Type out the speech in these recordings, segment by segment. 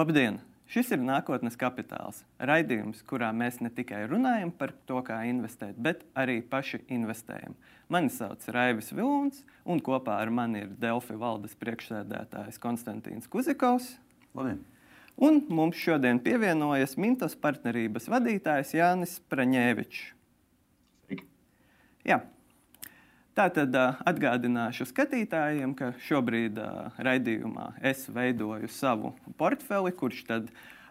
Labdien! Šis ir nākotnes kapitāls. Raidījums, kurā mēs ne tikai runājam par to, kā investēt, bet arī paši investējam. Mani sauc Raivis Vilons, un kopā ar mani ir Delfi valdes priekšsēdētājs Konstantīns Kuzikovs. Labdien! Un mums šodien pievienojas Mintos partnerības vadītājs Jānis Praņēvičs. Jā, Tātad atgādināšu skatītājiem, ka šobrīd raidījumā es veidoju savu portfeli, kurš tad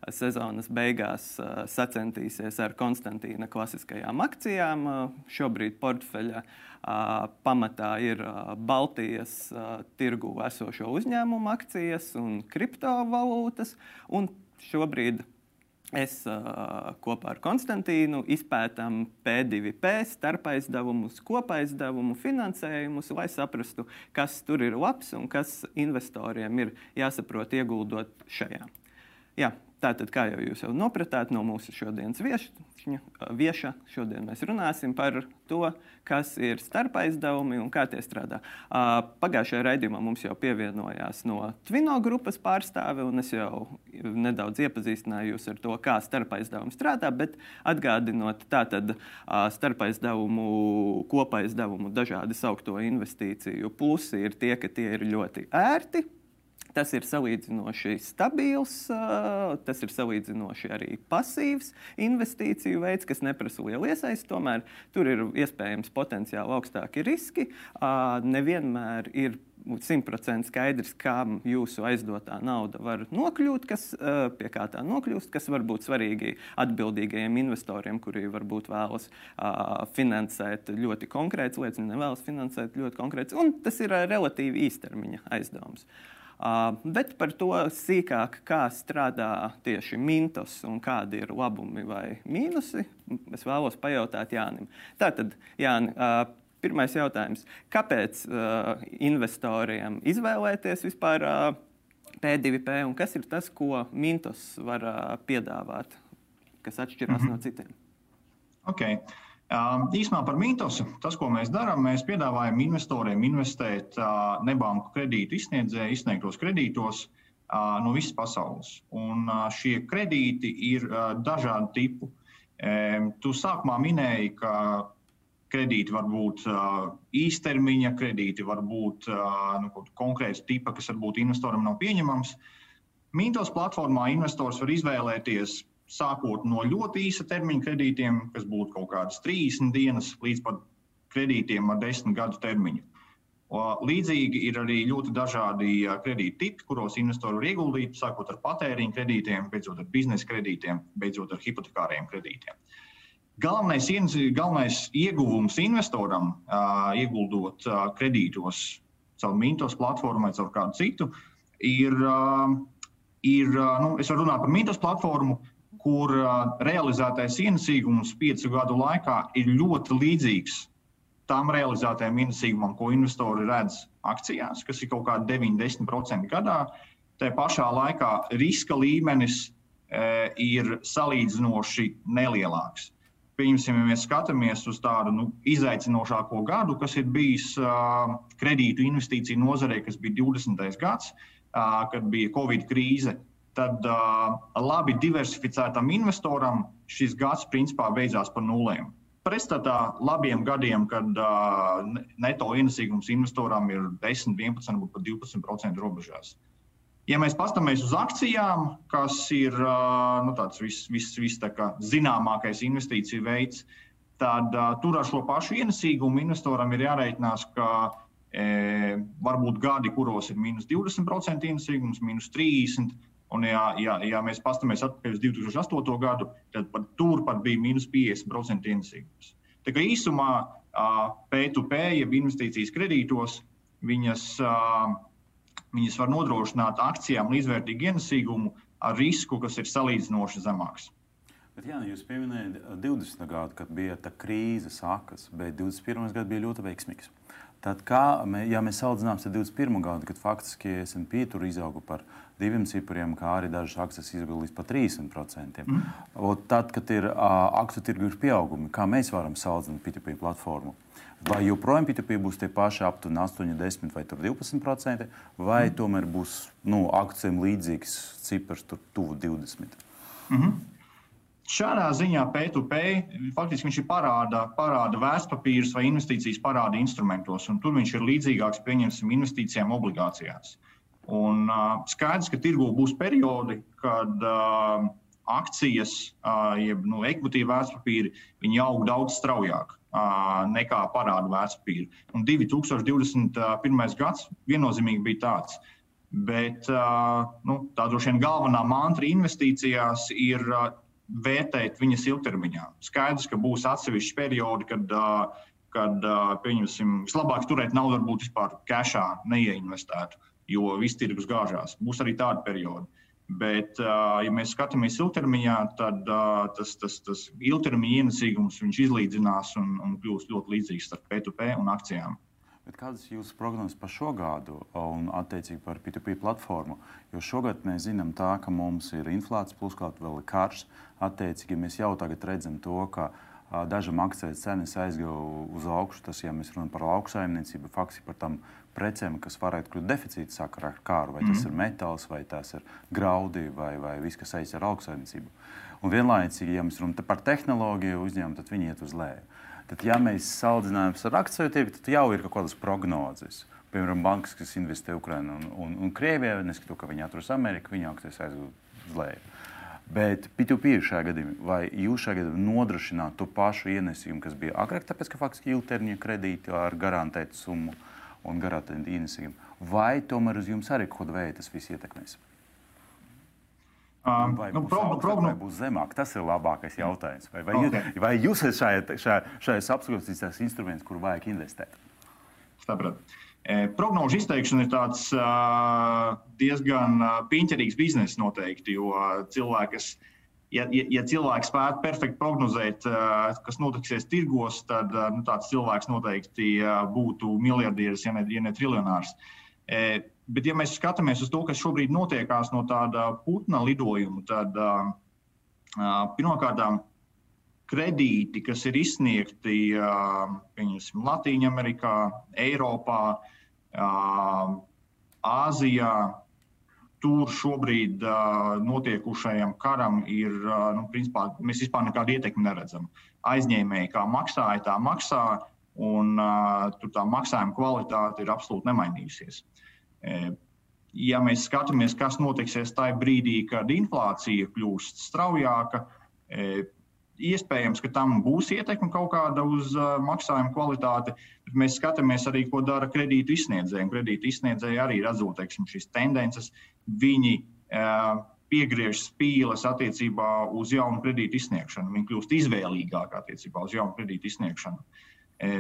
sezonas beigās sacentīsies ar Konstantīna klasiskajām akcijām. Šobrīd portfeļa pamatā ir Baltijas tirgu esošo uzņēmumu akcijas un kriptovalūtas. Un šobrīd Es uh, kopā ar Konstantīnu izpētām P2P starpaizdevumus, kopaizdevumu finansējumus, lai saprastu, kas tur ir labs un kas investoriem ir jāsaprot ieguldot šajā. Jā, Tātad, kā jau jūs jau nopratāt no mūsu šodienas viešņa, vieša, šodien mēs runāsim par to, kas ir starpaizdevumi un kā tie strādā. Pagājušajā raidījumā mums jau pievienojās no Twino grupas pārstāve, un es jau nedaudz iepazīstināju jūs ar to, kā starpaizdevumi strādā, bet atgādinot tātad starpaizdevumu, kopaizdevumu, dažādi saukto investīciju plusi ir tie, ka tie ir ļoti ērti Tas ir salīdzinoši stabils, tas ir salīdzinoši arī pasīvs investīciju veids, kas neprasa lielu iesaisti. Tomēr tur ir iespējams potenciāli augstāki riski. Nevienmēr ir simtprocentīgi skaidrs, kam jūsu aizdotā nauda var nokļūt, kas, pie kā tā nokļūst, kas var būt svarīgi atbildīgajiem investoriem, kuri varbūt vēlas finansēt ļoti konkrētas lietas, nevēlas finansēt ļoti konkrētas, un tas ir relatīvi īstermiņa aizdevums. Uh, bet par to sīkāk, kā strādā tieši mintos un kādi ir labumi vai mīnusi, es vēlos pajautāt Jānim. Tātad, Jāni, uh, pirmais jautājums. Kāpēc uh, investoriem izvēlēties vispār P2P un kas ir tas, ko mintos var piedāvāt, kas atšķirās mm -hmm. no citiem? Okay. Īsumā par mītosu. Tas, ko mēs darām, mēs piedāvājam investoriem investēt nebanku kredītu izsniedzēju izsniegtos kredītos no visas pasaules. Un šie kredīti ir dažādu tipu. Tu sākumā minēji, ka kredīti var būt īstermiņa, kredīti var būt nu, konkrēts tipa, kas varbūt investoram nav pieņemams. Mītos platformā investors var izvēlēties sākot no ļoti īsa termiņa kredītiem, kas būtu kaut kādas 30 dienas, līdz pat kredītiem ar 10 gadu termiņu. Līdzīgi ir arī ļoti dažādi kredīti tipi, kuros investori var ieguldīt, sākot ar patēriņa kredītiem, beidzot ar biznesa kredītiem, beidzot ar hipotekāriem kredītiem. Galvenais, galvenais ieguvums investoram, ieguldot kredītos caur Mintos platformu vai caur kādu citu, ir, ir nu, es varu runāt par Mintos platformu, kur realizētais ienesīgums piecu gadu laikā ir ļoti līdzīgs tam realizētajam ienesīgumam, ko investori redz akcijās, kas ir kaut kādi 9-10% gadā. Tā pašā laikā riska līmenis e, ir salīdzinoši nelielāks. Pieņemsim, ja mēs skatāmies uz tādu nu, izaicinošāko gadu, kas ir bijis uh, kredītu investīciju nozarē, kas bija 20. gads, uh, kad bija Covid krīze tad uh, labi diversificētam investoram šis gads principā beidzās par nulēm. Pretstatā labiem gadiem, kad uh, neto ienesīgums investoram ir 10, 11, varbūt pat 12% robežās. Ja mēs paskatāmies uz akcijām, kas ir uh, nu, tāds vis, vis, vis tā zināmākais investīciju veids, tad uh, tur ar šo pašu ienesīgumu investoram ir jārēķinās, ka e, varbūt gadi, kuros ir mīnus 20% ienesīgums, mīnus 30%, Un, ja, ja, ja mēs paskatāmies atpakaļ uz 2008. gadu, tad pat tur pat bija mīnus 50% ienesīgums. Tā kā īsumā P2P, jeb investīcijas kredītos, viņas, viņas var nodrošināt akcijām līdzvērtīgu ienesīgumu ar risku, kas ir salīdzinoši zemāks. Bet, jā, jūs pieminējāt 20. gadu, kad bija tā krīze, sākas, bet 21. gads bija ļoti veiksmīgs. Tad, kā, ja mēs salīdzinām ar 21. gadu, kad faktiski SP tur izauga par diviem cipriem, kā arī dažas akcijas izauga līdz pat 30%. Mm. Tad, kad ir uh, akciju tirgu ir pieaugumi, kā mēs varam salīdzināt P2P platformu? Vai joprojām P2P būs tie paši aptuveni 8, 10 vai 12%, vai mm. tomēr būs nu, akcijiem līdzīgs cipars, tuvu 20%? Mm -hmm. Šādā ziņā P2P faktiski viņš ir parāda, parāda vērtspapīrus vai investīcijas parāda instrumentos, un tur viņš ir līdzīgāks, pieņemsim, investīcijām obligācijās. Un, uh, skaidrs, ka tirgū būs periodi, kad uh, akcijas, uh, jeb nu, ekvitīva vērtspapīri, viņi aug daudz straujāk uh, nekā parāda vērtspapīri. Un 2021. gads viennozīmīgi bija tāds. Bet uh, nu, tā droši vien galvenā mantra investīcijās ir uh, vērtēt viņas ilgtermiņā. Skaidrs, ka būs atsevišķi periodi, kad, kad pieņemsim, vislabāk turēt naudu varbūt vispār cashā neieinvestētu, jo viss tirgus gāžās. Būs arī tādi periodi. Bet, ja mēs skatāmies ilgtermiņā, tad tas, tas, tas ilgtermiņa ienesīgums izlīdzinās un, un kļūs ļoti līdzīgs starp P2P un akcijām. Bet kādas ir jūsu prognozes par šo gadu un attiecīgi par P2P platformu? Jo šogad mēs zinām, tā, ka mums ir inflācija, plus kaut vēl ir karš. Attiecīgi mēs jau tagad redzam to, ka dažam akcijas cenas aizgāja uz augšu. Tas, ja mēs runājam par lauksaimniecību, faktiski par tām precēm, kas varētu kļūt deficīta sakarā ar kāru, vai tas mm. ir metāls, vai tas ir graudi, vai, vai viss, kas saistīts ar lauksaimniecību. Un vienlaicīgi, ja mēs runājam par tehnoloģiju uzņēmumu, tad viņi iet uz leju. Tad, ja mēs salīdzinām ar akciju tirgu, tad jau ir kaut kādas prognozes. Piemēram, bankas, kas investē Ukrajinā un, un, un Krievijā, neskatoties, ka viņi atrodas Amerikā, viņa akcijas aizgūst uz leju. Bet P2P šajā gadījumā, vai jūs šajā gadījumā nodrošināt to pašu ienesīgumu, kas bija agrāk, tāpēc, ka faktiski ilgtermiņa kredīti ar garantētu summu un garantētu ienesīgumu, vai tomēr uz jums arī kaut kāda veida tas viss ietekmēs? Vai, nu, būs progno, augstāk, progno... vai būs zemāk? Tas ir labākais jautājums. Vai, vai, okay. vai jūs esat šajā, šajā, šajās apskatījumos instruments, kur vajag investēt? Sapratu. E, prognožu izteikšana ir tāds uh, diezgan uh, piņķerīgs bizness noteikti, jo cilvēks, ja, ja, ja cilvēks spētu perfekti prognozēt, uh, kas notiksies tirgos, tad nu, tāds cilvēks noteikti būtu miljardieris, ja ne, ja ne triljonārs. Bet, ja mēs skatāmies uz to, kas šobrīd notiekās no tāda putna lidojuma, tad uh, pirmkārt, kredīti, kas ir izsniegti uh, Latvijā, Amerikā, Eiropā, uh, Āzijā, tur šobrīd uh, notiekušajam karam ir, uh, nu, principā, mēs vispār nekādu ietekmi neredzam. Aizņēmēji kā maksāja, tā maksā, un uh, tur tā maksājuma kvalitāte ir absolūti nemainījusies. Uh, Ja mēs skatāmies, kas notiksies tajā brīdī, kad inflācija kļūst straujāka, iespējams, ka tam būs ietekme kaut kāda uz maksājuma kvalitāti, bet mēs skatāmies arī, ko dara kredītu izsniedzēji. Kredītu izsniedzēji arī redzot teiksim, šīs tendences, viņi piegriež spīles attiecībā uz jaunu kredītu izsniegšanu. Viņi kļūst izvēlīgāki attiecībā uz jaunu kredītu izsniegšanu.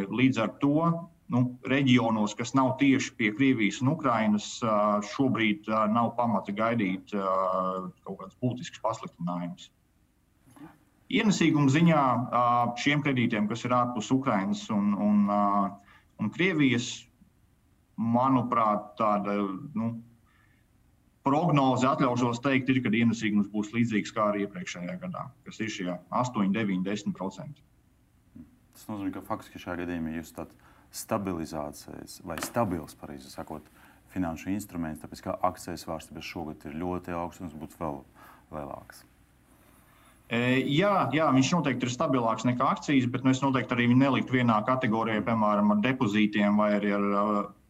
Līdz ar to nu, reģionos, kas nav tieši pie Krievijas un Ukrainas, šobrīd nav pamata gaidīt kaut kādus būtiskus pasliktinājumus. Ienesīguma ziņā šiem kredītiem, kas ir ārpus Ukrainas un, un, un Krievijas, manuprāt, tāda nu, prognoze atļaušos teikt, ir, ka ienesīgums būs līdzīgs kā arī iepriekšējā gadā, kas ir šie 8, 9, 10%. Tas nozīmē, ka faktiski šajā gadījumā jūs esat stabilizācijas vai stabils, pareizi sakot, finanšu instruments, tāpēc ka akcijas svārstības šogad ir ļoti augsts un būtu vēl lielāks. E, jā, jā, viņš noteikti ir stabilāks nekā akcijas, bet nu, es noteikti arī neliktu vienā kategorijā, piemēram, ar depozītiem vai arī ar,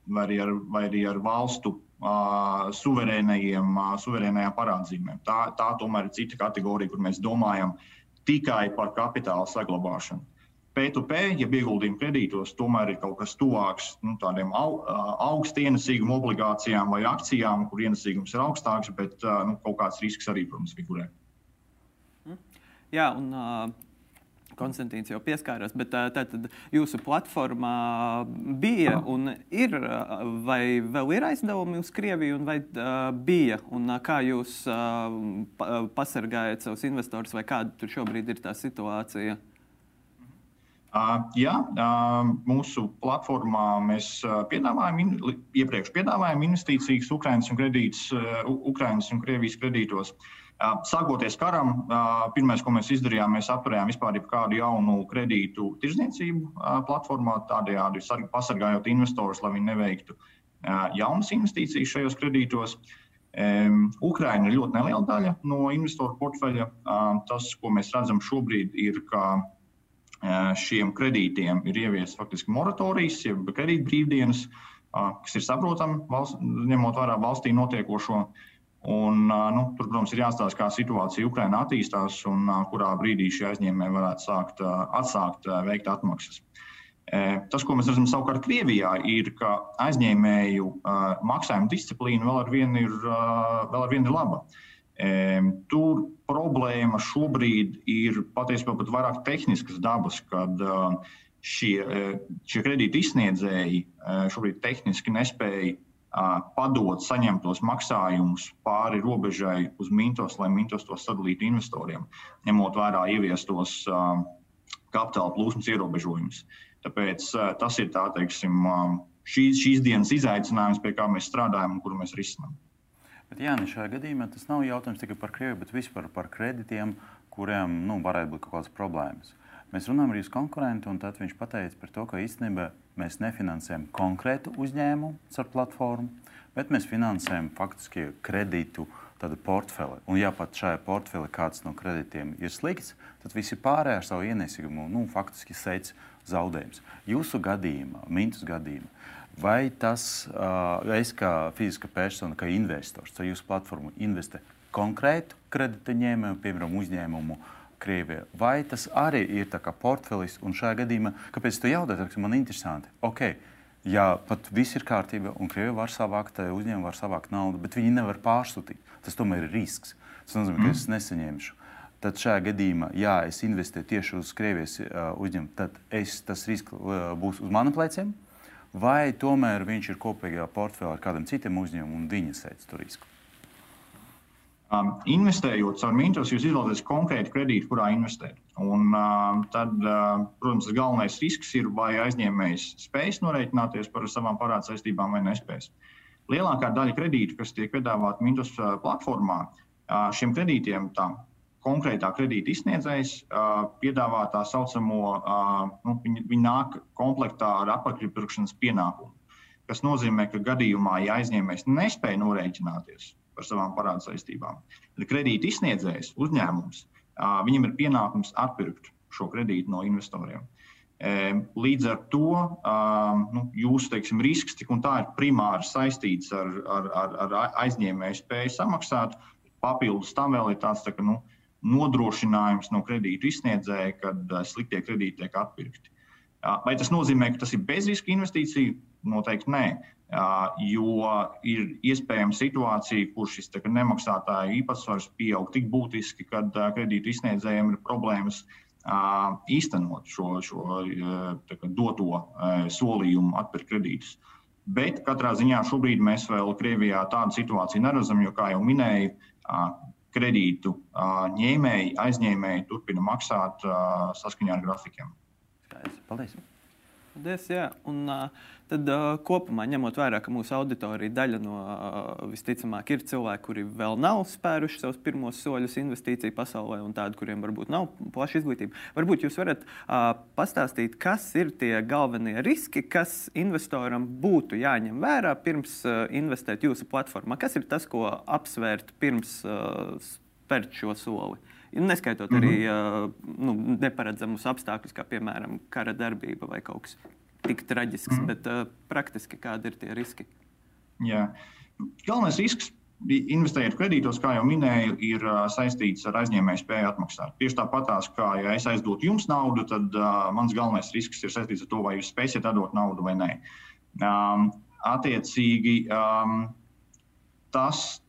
vai arī ar, vai arī ar valstu uh, suverēnajiem, uh, suverēnajām parādzīmēm. Tā, tā tomēr ir cita kategorija, kur mēs domājam tikai par kapitāla saglabāšanu. P2P, ja ieguldījumi kredītos, tomēr ir kaut kas tuvāks nu, tādiem au, augstu ienesīgumu obligācijām vai akcijām, kur ienesīgums ir augstāks, bet nu, kaut kāds risks arī, protams, figurē. Hm? Jā, un uh, Konstantīns jau pieskārās, bet tā, tad jūsu platformā bija un ir, vai vēl ir aizdevumi uz Krieviju, vai uh, bija, un uh, kā jūs uh, pasargājat savus investorus, vai kāda tur šobrīd ir tā situācija? Jā, mūsu platformā mēs piedāvājam, iepriekš piedāvājam investīcijas Ukraiņas un, kredītus, Ukraiņas un Krievijas kredītos. Sākoties karam, pirmais, ko mēs izdarījām, mēs apturējām vispār kādu jaunu kredītu tirdzniecību platformā, tādējādi pasargājot investorus, lai viņi neveiktu jaunas investīcijas šajos kredītos. Ukraina ir ļoti neliela daļa no investoru portfeļa. Tas, ko mēs redzam šobrīd, ir, ka šiem kredītiem ir ieviesis faktiski moratorijas, jeb kredītbrīvdienas, kas ir saprotami, valsts, ņemot vērā valstī notiekošo. Un, nu, tur, protams, ir jāstāsta, kā situācija Ukrainā attīstās un kurā brīdī šie aizņēmēji varētu sākt, atsākt veikt atmaksas. Tas, ko mēs redzam savukārt Krievijā, ir, ka aizņēmēju maksājuma disciplīna vēl ar vienu ir, vēl ar vienu ir laba. Tur problēma šobrīd ir patiesībā pat vairāk tehniskas dabas, kad šie, šie kredīti izsniedzēji šobrīd tehniski nespēja padot saņemtos maksājumus pāri robežai uz Mintos, lai Mintos tos sadalītu investoriem, ņemot vērā ieviestos kapitāla plūsmas ierobežojumus. Tāpēc tas ir tā, teiksim, šīs, šīs dienas izaicinājums, pie kā mēs strādājam un kuru mēs risinām. Bet, jā, šajā gadījumā tas nav jautājums tikai par Krieviju, bet vispār par kredītiem, kuriem nu, varētu būt kaut kādas problēmas. Mēs runājam ar jūsu konkurentu, un tad viņš teica par to, ka īstenībā mēs nefinansējam konkrētu uzņēmumu ar platformu, bet mēs finansējam faktiski kredītu portfeli. Un, ja pat šajā portfelī kāds no kredītiem ir slikts, tad visi pārējie ar savu ienesīgumu nu, faktiski seic zaudējumus. Jūsu gadījumā, Mintus gadījumā, Vai tas, es kā fiziska persona, kā investors, vai jūsu platforma investē konkrētu kredīta ņēmēju, piemēram, uzņēmumu Krievijā, vai tas arī ir portfelis? Un šajā gadījumā, kāpēc tu jautā, man ir interesanti. Okay, ja pat viss ir kārtībā, un Krievija var savākt, uzņēmumi var savākt naudu, bet viņi nevar pārsūtīt, tas tomēr ir risks. Tas nozīmē, ka es mm. nesaņemšu. Tad šajā gadījumā, ja es investēju tieši uz Krievijas uh, uzņēmumu, tad es, tas risks uh, būs uz maniem pleciem vai tomēr viņš ir kopīgā portfelī ar kādam citam uzņēmumam un viņa sēdz tur risku? Um, investējot caur Mintos, jūs izvēlaties konkrētu kredītu, kurā investēt. Un, uh, tad, uh, protams, tas galvenais risks ir, vai aizņēmējs spēs norēķināties par savām parādu saistībām vai nespēs. Lielākā daļa kredītu, kas tiek piedāvāta Mintos uh, platformā, uh, šiem kredītiem tā konkrētā kredīta izsniedzējs piedāvā tā saucamo, nu, viņi, viņi nāk komplektā ar apakšpirkšanas pienākumu. Tas nozīmē, ka gadījumā, ja aizņēmējs nespēja norēķināties par savām parādu saistībām, tad kredīta izsniedzējs, uzņēmums, viņam ir pienākums atpirkt šo kredītu no investoriem. Līdz ar to nu, jūsu teiksim, risks tik un tā ir primāri saistīts ar, ar, ar, ar aizņēmēju spēju samaksāt. Papildus tam vēl ir tāds tā, ka, nu, nodrošinājums no kredītu izsniedzēja, kad eh, sliktie kredīti tiek atpirkti. Vai tas nozīmē, ka tas ir bezriska investīcija? Noteikti nē, jo ir iespējama situācija, kur šis nemaksātāja īpatsvars pieaug tik būtiski, ka kredītu izsniedzējiem ir problēmas īstenot šo, šo kā, doto solījumu atpirkt kredītus. Bet katrā ziņā šobrīd mēs vēl Krievijā tādu situāciju neredzam, jo, kā jau minēju, kredītu ņēmēji, aizņēmēji turpina maksāt saskaņā ar grafikiem. Paldies! Paldies jā. Un, tad kopumā, ņemot vērā, ka mūsu auditorija daļa no visticamāk ir cilvēki, kuri vēl nav spēruši savus pirmos soļus investīciju pasaulē, un tādi, kuriem varbūt nav plaša izglītība, varbūt jūs varat pastāstīt, kas ir tie galvenie riski, kas investoram būtu jāņem vērā pirms investēt jūsu platformā. Kas ir tas, ko apsvērt pirms spērt šo soli? Neskaitot arī mm -hmm. nu, neparedzamus apstākļus, kā piemēram kara darbība vai kaut kas tik traģisks, mm -hmm. bet uh, praktiski kādi ir tie riski? Jā. Galvenais risks investējot kredītos, kā jau minēju, ir saistīts ar aizņēmēju spēju atmaksāt. Tieši tāpatās, kā ja es aizdotu jums naudu, tad uh, mans galvenais risks ir saistīts ar to, vai jūs spēsiet atdot naudu vai nē. Um, attiecīgi, um, tas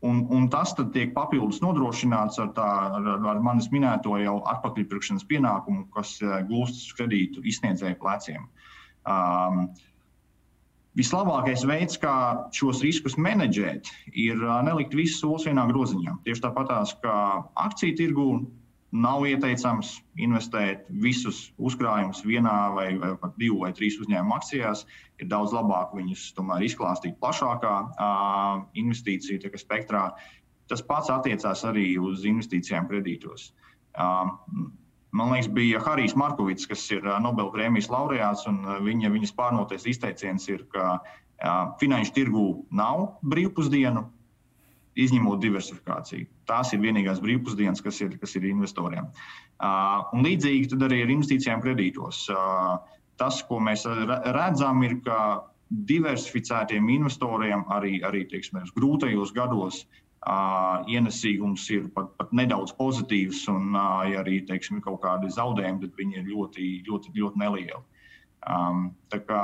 Un, un tas tiek papildus nodrošināts ar, tā, ar, ar manis minēto jau atpakaļpirkšanas pienākumu, kas eh, gūstas uz kredītu izsniedzēju pleciem. Um, Vislabākais veids, kā šos riskus menedžēt, ir uh, nelikt visus solis vienā groziņā. Tieši tāpat kā akciju tirgū, nav ieteicams investēt visus uzkrājumus vienā vai, vai pat divu vai trīs uzņēmumu akcijās. Ir daudz labāk viņus tomēr izklāstīt plašākā uh, investīciju spektrā. Tas pats attiecās arī uz investīcijām kredītos. Uh, Man liekas, bija Harijs Markovits, kas ir Nobela prēmijas laureāts, un viņa, viņas pārnotais izteiciens ir, ka finanšu tirgū nav brīvpusdienu, izņemot diversifikāciju. Tās ir vienīgās brīvpusdienas, kas ir, kas ir investoriem. Uh, līdzīgi arī ar investīcijām kredītos. Uh, tas, ko mēs redzam, ir, ka diversificētiem investoriem arī, arī teiksim, grūtajos gados uh, ienesīgums ir pat, pat nedaudz pozitīvs, un uh, ja arī teiksim, ir kaut kādi zaudējumi, tad viņi ir ļoti, ļoti, ļoti nelieli. Um, tā kā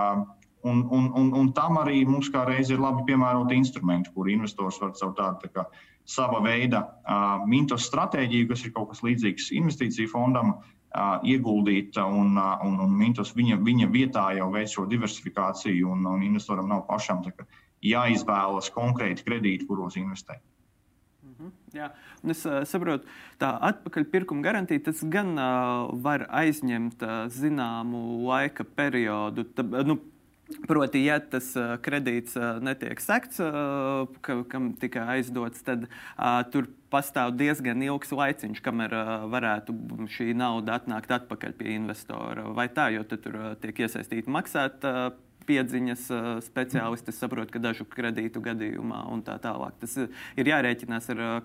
Un, un, un, un tam arī mums kā reiz ir labi piemēroti instrumenti, kur investors var caur tādu tā kā, sava veida uh, mintos stratēģiju, kas ir kaut kas līdzīgs investīciju fondam, uh, ieguldīt, un, uh, un, un mintos viņa, viņa vietā jau veic šo diversifikāciju, un, un investoram nav pašam kā, jāizvēlas konkrēti kredīti, kuros investēt. Mhm, jā, un es uh, saprotu, tā atpakaļpirkuma garantija tas gan uh, var aizņemt uh, zināmu laika periodu. Tā, nu, Proti, ja tas kredīts netiek sekts, ka, kam tika aizdots, tad uh, tur pastāv diezgan ilgs laiciņš, kamēr uh, varētu šī nauda atnākt atpakaļ pie investora. Vai tā, jo tur uh, tiek iesaistīti maksāt uh, piedziņas uh, speciālisti, es saprotu, ka dažu kredītu gadījumā un tā tālāk. Tas ir jārēķinās ar uh,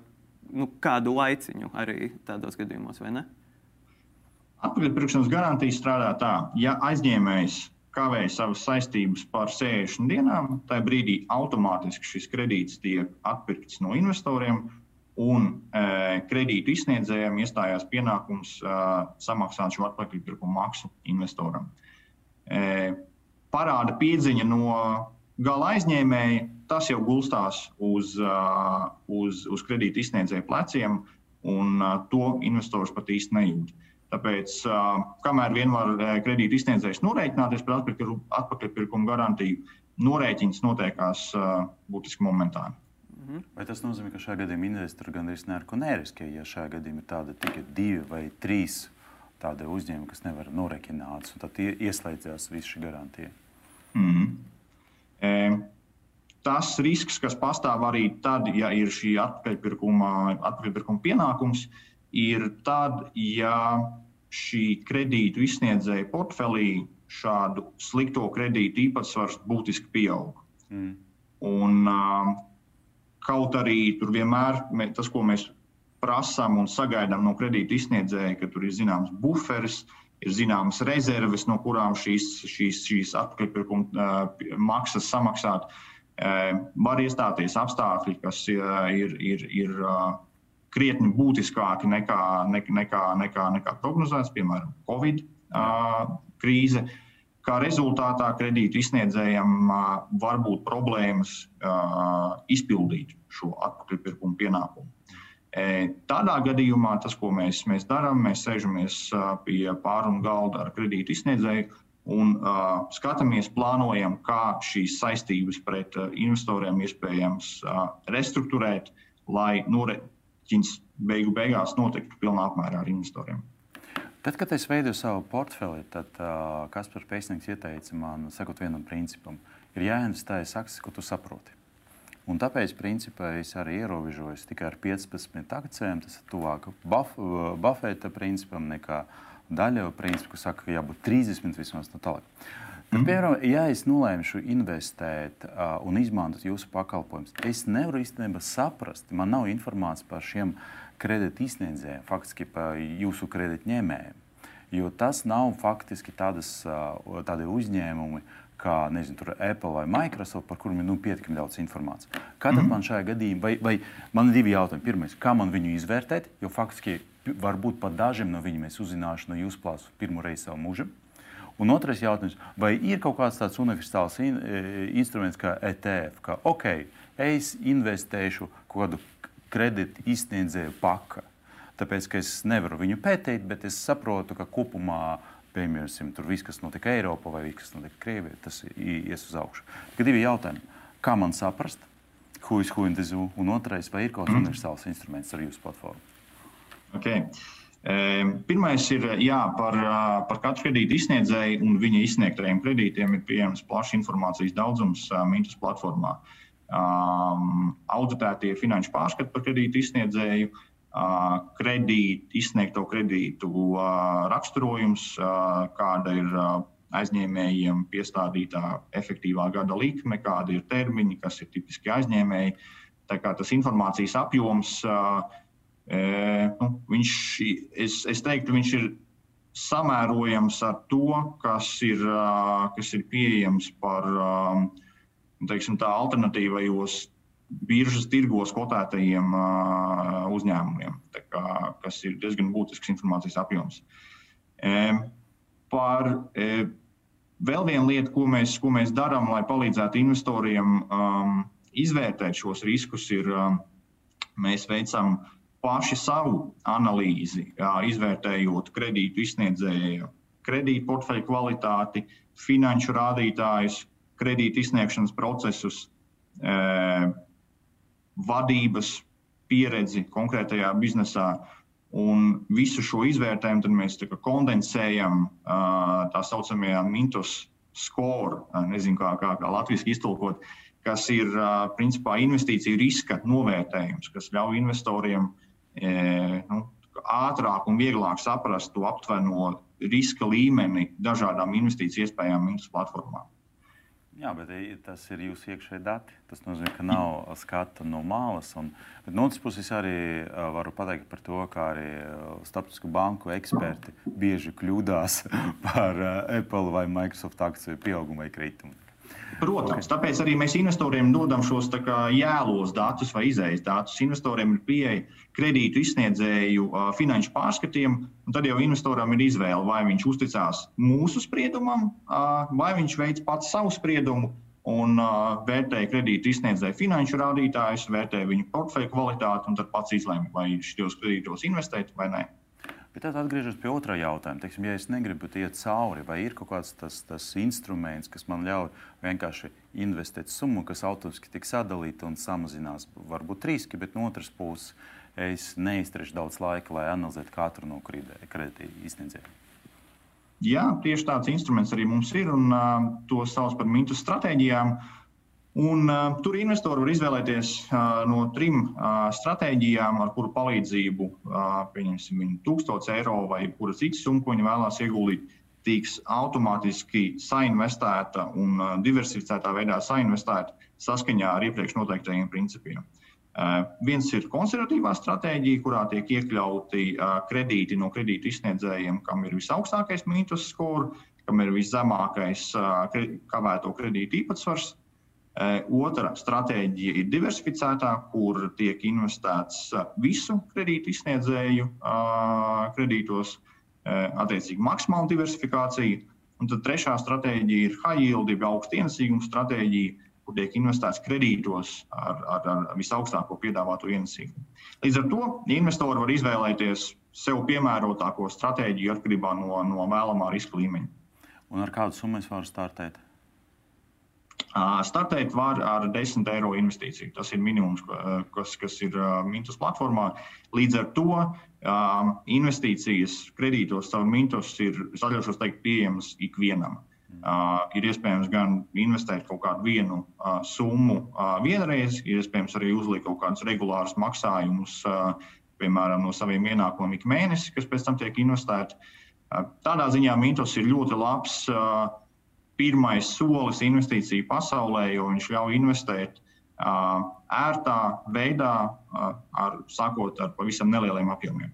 nu, kādu laiciņu arī tādos gadījumos, vai ne? Atpakaļpirkšanas garantija strādā tā, ja aizņēmējs kavēja savas saistības par 60 dienām, tajā brīdī automātiski šis kredīts tiek atpirkts no investoriem, un e, kredītu izsniedzējiem iestājās pienākums e, samaksāt šo atpakaļpirkuma maksu investoram. E, parāda piedziņa no gala aizņēmēja, tas jau gulstās uz, uh, uz, uz kredītu izsniedzēju pleciem, un uh, to investors pat īsti nejūt. Tāpēc, kamēr vien var kredītu izsniedzējs norēķināties par atpakaļpirkuma garantiju, norēķins notiekās būtiski momentāni. Mhm. Vai tas nozīmē, ka šajā gadījumā investori gandrīz neko neriskē, ja šajā gadījumā ir tāda tikai divi vai trīs tādi uzņēmumi, kas nevar norēķināts, un tad ieslēdzās visa šī garantija? Mm -hmm. e, tas risks, kas pastāv arī tad, ja ir šī atpakaļpirkuma, atpakaļpirkuma pienākums, ir tad, ja šī kredītu izsniedzēja portfelī šādu slikto kredītu īpatsvars būtiski pieaug. Mm. Un, uh, kaut arī tur vienmēr tas, ko mēs prasām un sagaidām no kredītu izsniedzēja, ka tur ir zināms buferis, ir zināmas rezerves, no kurām šīs, šīs, šīs atpakaļpirkuma uh, maksas samaksāt. Uh, var iestāties apstākļi, kas uh, ir, ir, ir uh, krietni būtiskāki nekā, nekā, nekā, nekā prognozēts, piemēram, Covid uh, krīze. Kā rezultātā kredītu izsniedzējiem uh, var būt problēmas uh, izpildīt šo atpakaļpirkuma pienākumu. Tādā gadījumā tas, ko mēs, mēs darām, mēs sēžamies pie pārunu galda ar kredītu izsniedzēju un uh, skatāmies, plānojam, kā šīs saistības pret uh, investoriem iespējams uh, restruktūrēt, lai nore, viņas beigu beigās notiktu pilnā apmērā ar investoriem. Tad, kad es veidoju savu portfeli, tad uh, Kaspars Pēcnieks ieteica man, sakot, vienam principam, ir jāinvestējas akcijas, ko tu saproti. Un tāpēc, principā, es arī ierobežojos tikai ar 15 akcijiem. Tas ir tuvāk Buff, Buffeta principam nekā daļai principam, kas saka, ka jābūt 30 vismaz no tālāk. Mm. Piemēram, ja es nolēmu investēt uh, un izmantot jūsu pakalpojumus, es nevaru īstenībā saprast, man nav informācijas par šiem kredītu izsniedzējiem, faktiski par jūsu kredītņēmējiem. Jo tas nav faktiski tādas, uh, tādi uzņēmumi, kā nezinu, Apple vai Microsoft, par kuriem ir nu, pietiekami daudz informācijas. Kā tad mm. man šajā gadījumā, vai, vai man ir divi jautājumi? Pirmais, kā man viņu izvērtēt, jo faktiski varbūt pat dažiem no viņiem es uzzināšu no jūsu plāsu pirmo reizi savā mūžā. Un otrais jautājums, vai ir kaut kāds tāds universāls in, e, instruments kā ETF, ka ok, es investēšu kaut kādu kredītu izsniedzēju paka, tāpēc ka es nevaru viņu pētīt, bet es saprotu, ka kopumā piemēram, tur viss, kas notiek Eiropā vai kas notiek Krievijā, tas ies uz augšu. Tikai divi jautājumi. Kā man saprast, who is who in the zoo? Un otrais, vai ir kaut kāds universāls instruments ar jūsu platformu? Okay. Pirmais ir jā, par, par katru kredītu izsniedzēju un viņa izsniegtajiem kredītiem ir pieejams plašs informācijas daudzums Mintus platformā. Um, auditētie finanšu pārskati par kredītu izsniedzēju, uh, kredīt, izsniegto kredītu uh, raksturojums, uh, kāda ir aizņēmējiem piestādītā efektīvā gada likme, kādi ir termiņi, kas ir tipiski aizņēmēji. Tā kā tas informācijas apjoms uh, nu, viņš, es, es teiktu, viņš ir samērojams ar to, kas ir, kas ir pieejams par teiksim, tā, alternatīvajos biržas tirgos kotētajiem uzņēmumiem, kā, kas ir diezgan būtisks informācijas apjoms. Par vēl vienu lietu, ko mēs, ko mēs darām, lai palīdzētu investoriem izvērtēt šos riskus, ir mēs veicam uh, paši savu analīzi, izvērtējot kredītu izsniedzēju kredītu portfeļu kvalitāti, finanšu rādītājus, kredītu izsniegšanas procesus, vadības pieredzi konkrētajā biznesā. Un visu šo izvērtējumu mēs kondensējam tā saucamajā Mintos score, nezinu, kā, kā, kā latviešu iztulkot, kas ir principā investīciju riska novērtējums, kas ļauj investoriem uh, nu, ātrāk un vieglāk saprast to aptveno riska līmeni dažādām investīciju iespējām Mintus platformā. Jā, bet tas ir jūsu iekšējie dati. Tas nozīmē, ka nav skata no malas. Un, bet no otras puses, arī varu pateikt par to, ka arī starptautisku banku eksperti bieži kļūdās par Apple vai Microsoft akciju pieaugumu vai kritumu. Protams, tāpēc arī mēs investoriem dodam šos kā, jēlos datus vai izējas datus. Investoriem ir pieeja kredītu izsniedzēju uh, finanšu pārskatiem, un tad jau investoram ir izvēle, vai viņš uzticās mūsu spriedumam, uh, vai viņš veids pats savu spriedumu un uh, vērtē kredītu izsniedzēju finanšu rādītājus, vērtē viņu portfeļu kvalitāti un tad pats izlēma, vai šajos kredītos investēt vai nē. Bet tad atgriežos pie otrā jautājuma. Teiksim, ja es negribu iet cauri, vai ir kaut kāds tas, tas instruments, kas man ļauj vienkārši investēt summu, kas automātiski tiks sadalīta un samazinās varbūt riski, bet no otras puses es neiztrešu daudz laika, lai analizētu katru no kredīta izsniedzējiem. Jā, tieši tāds instruments arī mums ir, un uh, to sauc par mintu stratēģijām. Uh, Un, uh, tur investori var izvēlēties uh, no trim uh, stratēģijām, ar kuru palīdzību, uh, pieņemsim, 1000 eiro vai kura cita summa, ko viņi vēlās ieguldīt, tiks automātiski sainvestēta un uh, diversificētā veidā sainvestēta saskaņā ar iepriekš noteiktajiem principiem. Uh, viens ir konservatīvā stratēģija, kurā tiek iekļauti uh, kredīti no kredītu izsniedzējiem, kam ir visaugstākais mītus skolu, kam ir viszemākais uh, kavēto kredītu īpatsvars Otra stratēģija ir diversificētā, kur tiek investēts visu kredītu izsniedzēju kredītos, attiecīgi maksimāla diversifikācija. Un tad trešā stratēģija ir high yield, jeb augsta ienesīguma stratēģija, kur tiek investēts kredītos ar, ar, ar visaugstāko piedāvāto ienesīgumu. Līdz ar to investori var izvēlēties sev piemērotāko stratēģiju atkarībā no, no vēlamā riska līmeņa. Un ar kādu summu es varu startēt? Startēt var ar 10 eiro investīciju. Tas ir minimums, kas, kas ir Mintus platformā. Līdz ar to investīcijas kredītos caur Mintus ir zaļošos teikt pieejamas ikvienam. Uh, ir iespējams gan investēt kaut kādu vienu uh, summu uh, vienreiz, ir iespējams arī uzlikt kaut kādus regulārus maksājumus, uh, piemēram, no saviem ienākumiem ik mēnesi, kas pēc tam tiek investēti. Uh, tādā ziņā Mintos ir ļoti labs uh, pirmais solis investīciju pasaulē, jo viņš ļauj investēt uh, ērtā veidā, uh, ar, sākot ar pavisam nelieliem apjomiem.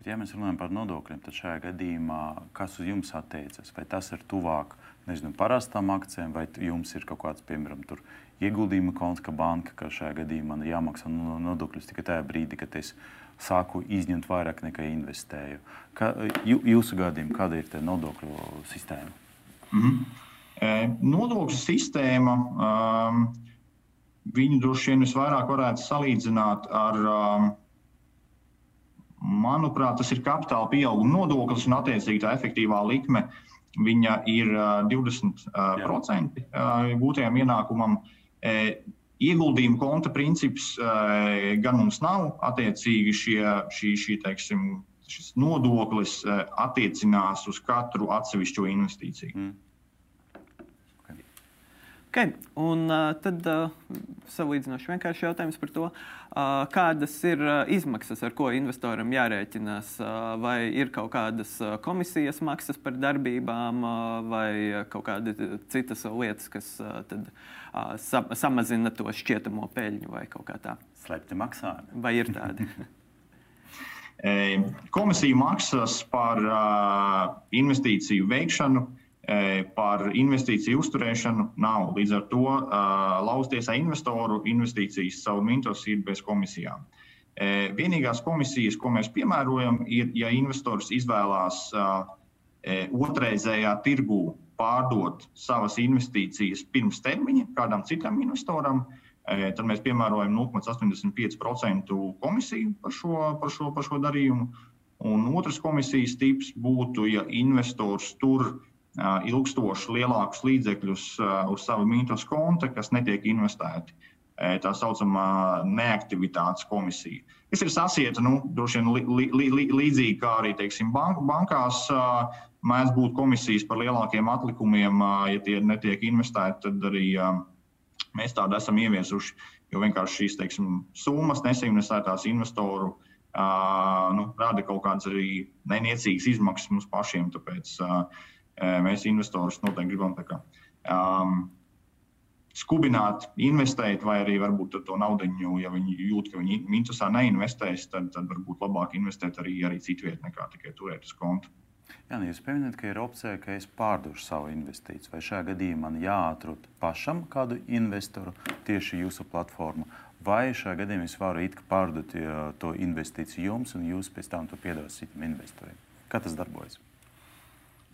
Bet, ja mēs runājam par nodokļiem, tad šajā gadījumā kas uz jums attiecas? Vai tas ir tuvāk nezinu, parastām akcijām, vai jums ir kaut kāds, piemēram, ieguldījuma konts, ka banka, ka šajā gadījumā man jāmaksā nodokļus tikai tajā brīdī, kad es sāku izņemt vairāk nekā investēju? Ka, jūsu gadījumā, kāda ir nodokļu sistēma? Mm -hmm. Nodokļu sistēma, viņu droši vien visvairāk varētu salīdzināt ar, manuprāt, tas ir kapitāla pieauguma nodoklis un attiecīgi tā efektīvā likme. Viņa ir 20% gūtajam ienākumam. Ieguldījuma konta princips gan mums nav. Attiecīgi šie, šī, šī, teiksim, šis nodoklis attiecinās uz katru atsevišķo investīciju. Mm. Okay. Un uh, tad uh, salīdzinoši vienkārši jautājums par to, uh, kādas ir uh, izmaksas, ar ko investoram jārēķinās. Uh, vai ir kaut kādas uh, komisijas maksas par darbībām, uh, vai kaut kādas citas lietas, kas uh, tad, uh, sa samazina to šķietamo peļņu vai kaut kā tā? Slēpti maksājumi. Vai ir tādi? Komisija maksas par uh, investīciju veikšanu par investīciju uzturēšanu nav. Līdz ar to e, lauztiesā investoru investīcijas savu mintos ir bez komisijām. E, vienīgās komisijas, ko mēs piemērojam, ir, ja investors izvēlās otrreizējā tirgū pārdot savas investīcijas pirms termiņa kādam citam investoram, tad mēs piemērojam 0,85% komisiju par šo, par, šo, par šo darījumu. Un otrs komisijas tips būtu, ja investors tur ilgstoši lielākus līdzekļus uz savu mītnes konta, kas netiek investēti. Tā saucamā neaktivitātes komisija. Tas ir sasieta, nu, droši vien li, li, li, līdzīgi kā arī teiksim, bank, bankās mēdz būt komisijas par lielākiem atlikumiem, ja tie netiek investēti, tad arī mēs tādu esam ieviesuši. Jo vienkārši šīs teiksim, summas nesinvestētās investoru uh, nu, rada kaut kādas arī neniecīgas izmaksas mums pašiem. Tāpēc uh, mēs investorus noteikti gribam kā, um, skubināt, investēt, vai arī varbūt to naudu, ja viņi jūt, ka viņi minusā neinvestēs, tad, tad varbūt labāk investēt arī, arī citvietā, nekā tikai turēt uz konta. Jā, nu jūs pieminat, ka ir opcija, ka es pārdošu savu investīciju. Vai šajā gadījumā man jāatrod pašam kādu investoru tieši jūsu platformā, vai šajā gadījumā es varu pārdot to investīciju jums, un jūs pēc tam to piedāvāsiet investoriem? Kā tas darbojas?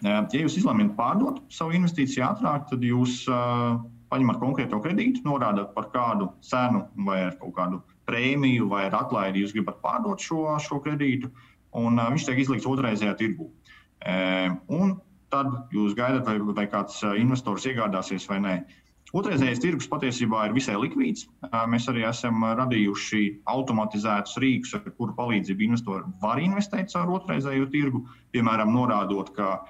Ja jūs izlemjat pārdot savu investīciju ātrāk, tad jūs uh, paņemat konkrēto kredītu, norādat par kādu cenu vai ar kaut kādu prēmiju vai atlaidi jūs gribat pārdot šo, šo kredītu, un uh, viņš tiek izlikts otrreizējā tirgū. Uh, tad jūs gaidat, vai, vai kāds investors iegādāsies vai nē. Otrreizējais tirgus patiesībā ir visai likvīds. Mēs arī esam radījuši automatizētus rīkus, ar kuru palīdzību investori var investēt caur otrreizējo tirgu. Piemēram, norādot, ka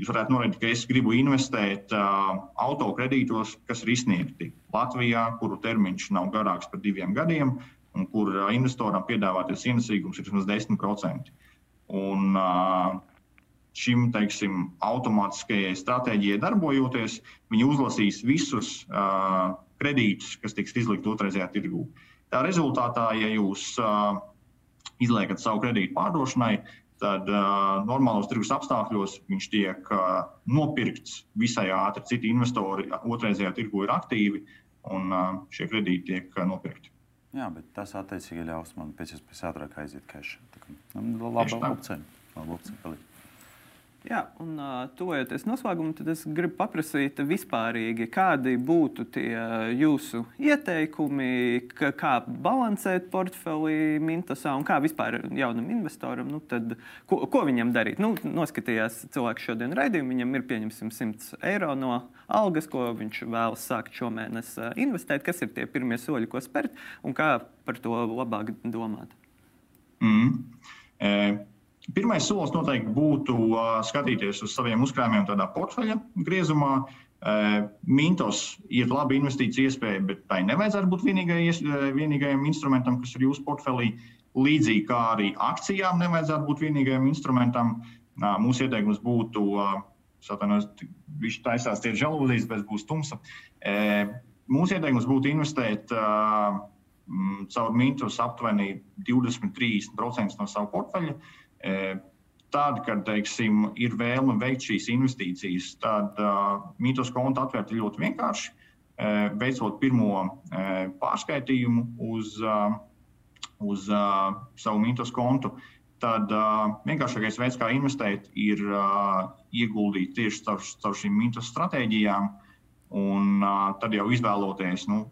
Jūs varētu norādīt, ka es gribu investēt uh, autokredītos, kas ir izsniegti Latvijā, kuru termiņš nav garāks par diviem gadiem, un kur uh, investoram piedāvātais ienesīgums ir vismaz 10%. Un, uh, šim teiksim, automātiskajai stratēģijai darbojoties, viņi uzlasīs visus uh, kredītus, kas tiks izlikt otrreizējā tirgū. Tā rezultātā, ja jūs uh, izliekat savu kredītu pārdošanai, tad uh, normālos tirgus apstākļos viņš tiek uh, nopirkts visai ātri. Citi investori otrreizējā tirgu ir aktīvi un uh, šie kredīti tiek uh, nopirkti. Jā, bet tas attiecīgi ļaus man pēc iespējas ātrāk aiziet cash. Tā kā nu, laba opcija. Jā, un uh, tuvojoties noslēgumam, tad es gribu paprasīt vispārīgi, kādi būtu tie jūsu ieteikumi, ka, kā balansēt portfeli Mintosā un kā vispār jaunam investoram, nu, tad, ko, ko viņam darīt. Nu, noskatījās cilvēks šodien raidījumu, viņam ir pieņemsim 100 eiro no algas, ko viņš vēlas sākt šomēnes investēt, kas ir tie pirmie soļi, ko spērt un kā par to labāk domāt. Mm. E Pirmais solis noteikti būtu skatīties uz saviem uzkrājumiem tādā portfeļa griezumā. Mintos ir laba investīcija iespēja, bet tai nevajadzētu būt vienīgai, vienīgajam instrumentam, kas ir jūsu portfelī. Līdzīgi kā arī akcijām nevajadzētu būt vienīgajam instrumentam. Mūsu ieteikums būtu, viņš taisās tie žēlūzijas, bet būs tumsa. Mūsu ieteikums būtu investēt caur mintus aptuveni 20-30% no savu portfeļa. Tad, kad teiksim, ir vēlme veikt šīs investīcijas, tad uh, mītos kontu atvērt ir ļoti vienkārši. Uh, veicot pirmo uh, pārskaitījumu uz, uh, uz uh, savu mītos kontu, tad uh, vienkāršākais veids, kā investēt, ir uh, ieguldīt tieši caur, caur šīm mītos stratēģijām, un uh, tad jau izvēloties nu,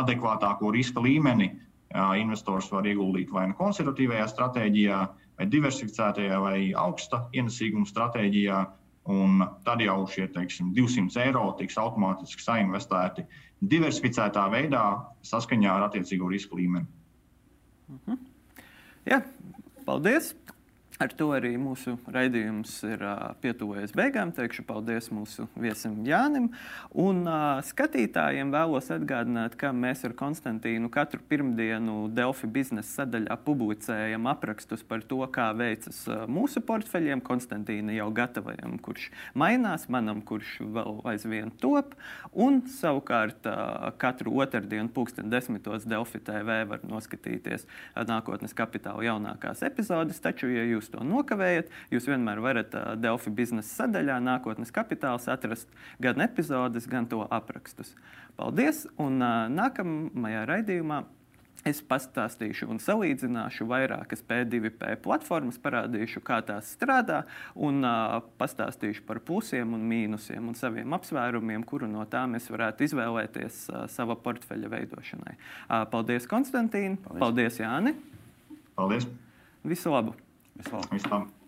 adekvātāko riska līmeni, uh, investors var ieguldīt vai nu konservatīvajā stratēģijā, vai diversificētajā vai augsta ienesīguma stratēģijā. Un tad jau šie teiksim, 200 eiro tiks automātiski sainvestēti diversificētā veidā saskaņā ar attiecīgo risku līmeni. -hmm. Jā, paldies! Ar to arī mūsu raidījums ir uh, pietuvojies beigām. Teikšu paldies mūsu viesim Jānim. Un uh, skatītājiem vēlos atgādināt, ka mēs ar Konstantīnu katru pirmdienu Delfi biznesa sadaļā publicējam aprakstus par to, kā veicas uh, mūsu portfeļiem. Konstantīna jau gatavajam, kurš mainās, manam, kurš vēl aizvien top. Un savukārt uh, katru otrdienu, pulksten desmitos Delfi TV var noskatīties nākotnes kapitāla jaunākās epizodes. Taču, ja jūs to nokavējat, jūs vienmēr varat uh, Delfi biznesa sadaļā nākotnes kapitāls atrast gan epizodes, gan to aprakstus. Paldies! Un uh, nākamajā raidījumā Es pastāstīšu un salīdzināšu vairākas P2P platformas, parādīšu, kā tās strādā, un uh, pastāstīšu par plusiem un mīnusiem un saviem apsvērumiem, kuru no tām es varētu izvēlēties uh, sava portfeļa veidošanai. Uh, paldies, Konstantīna! Paldies, paldies Jāni! Paldies! Visu labu! Vislabāk! Vislabāk.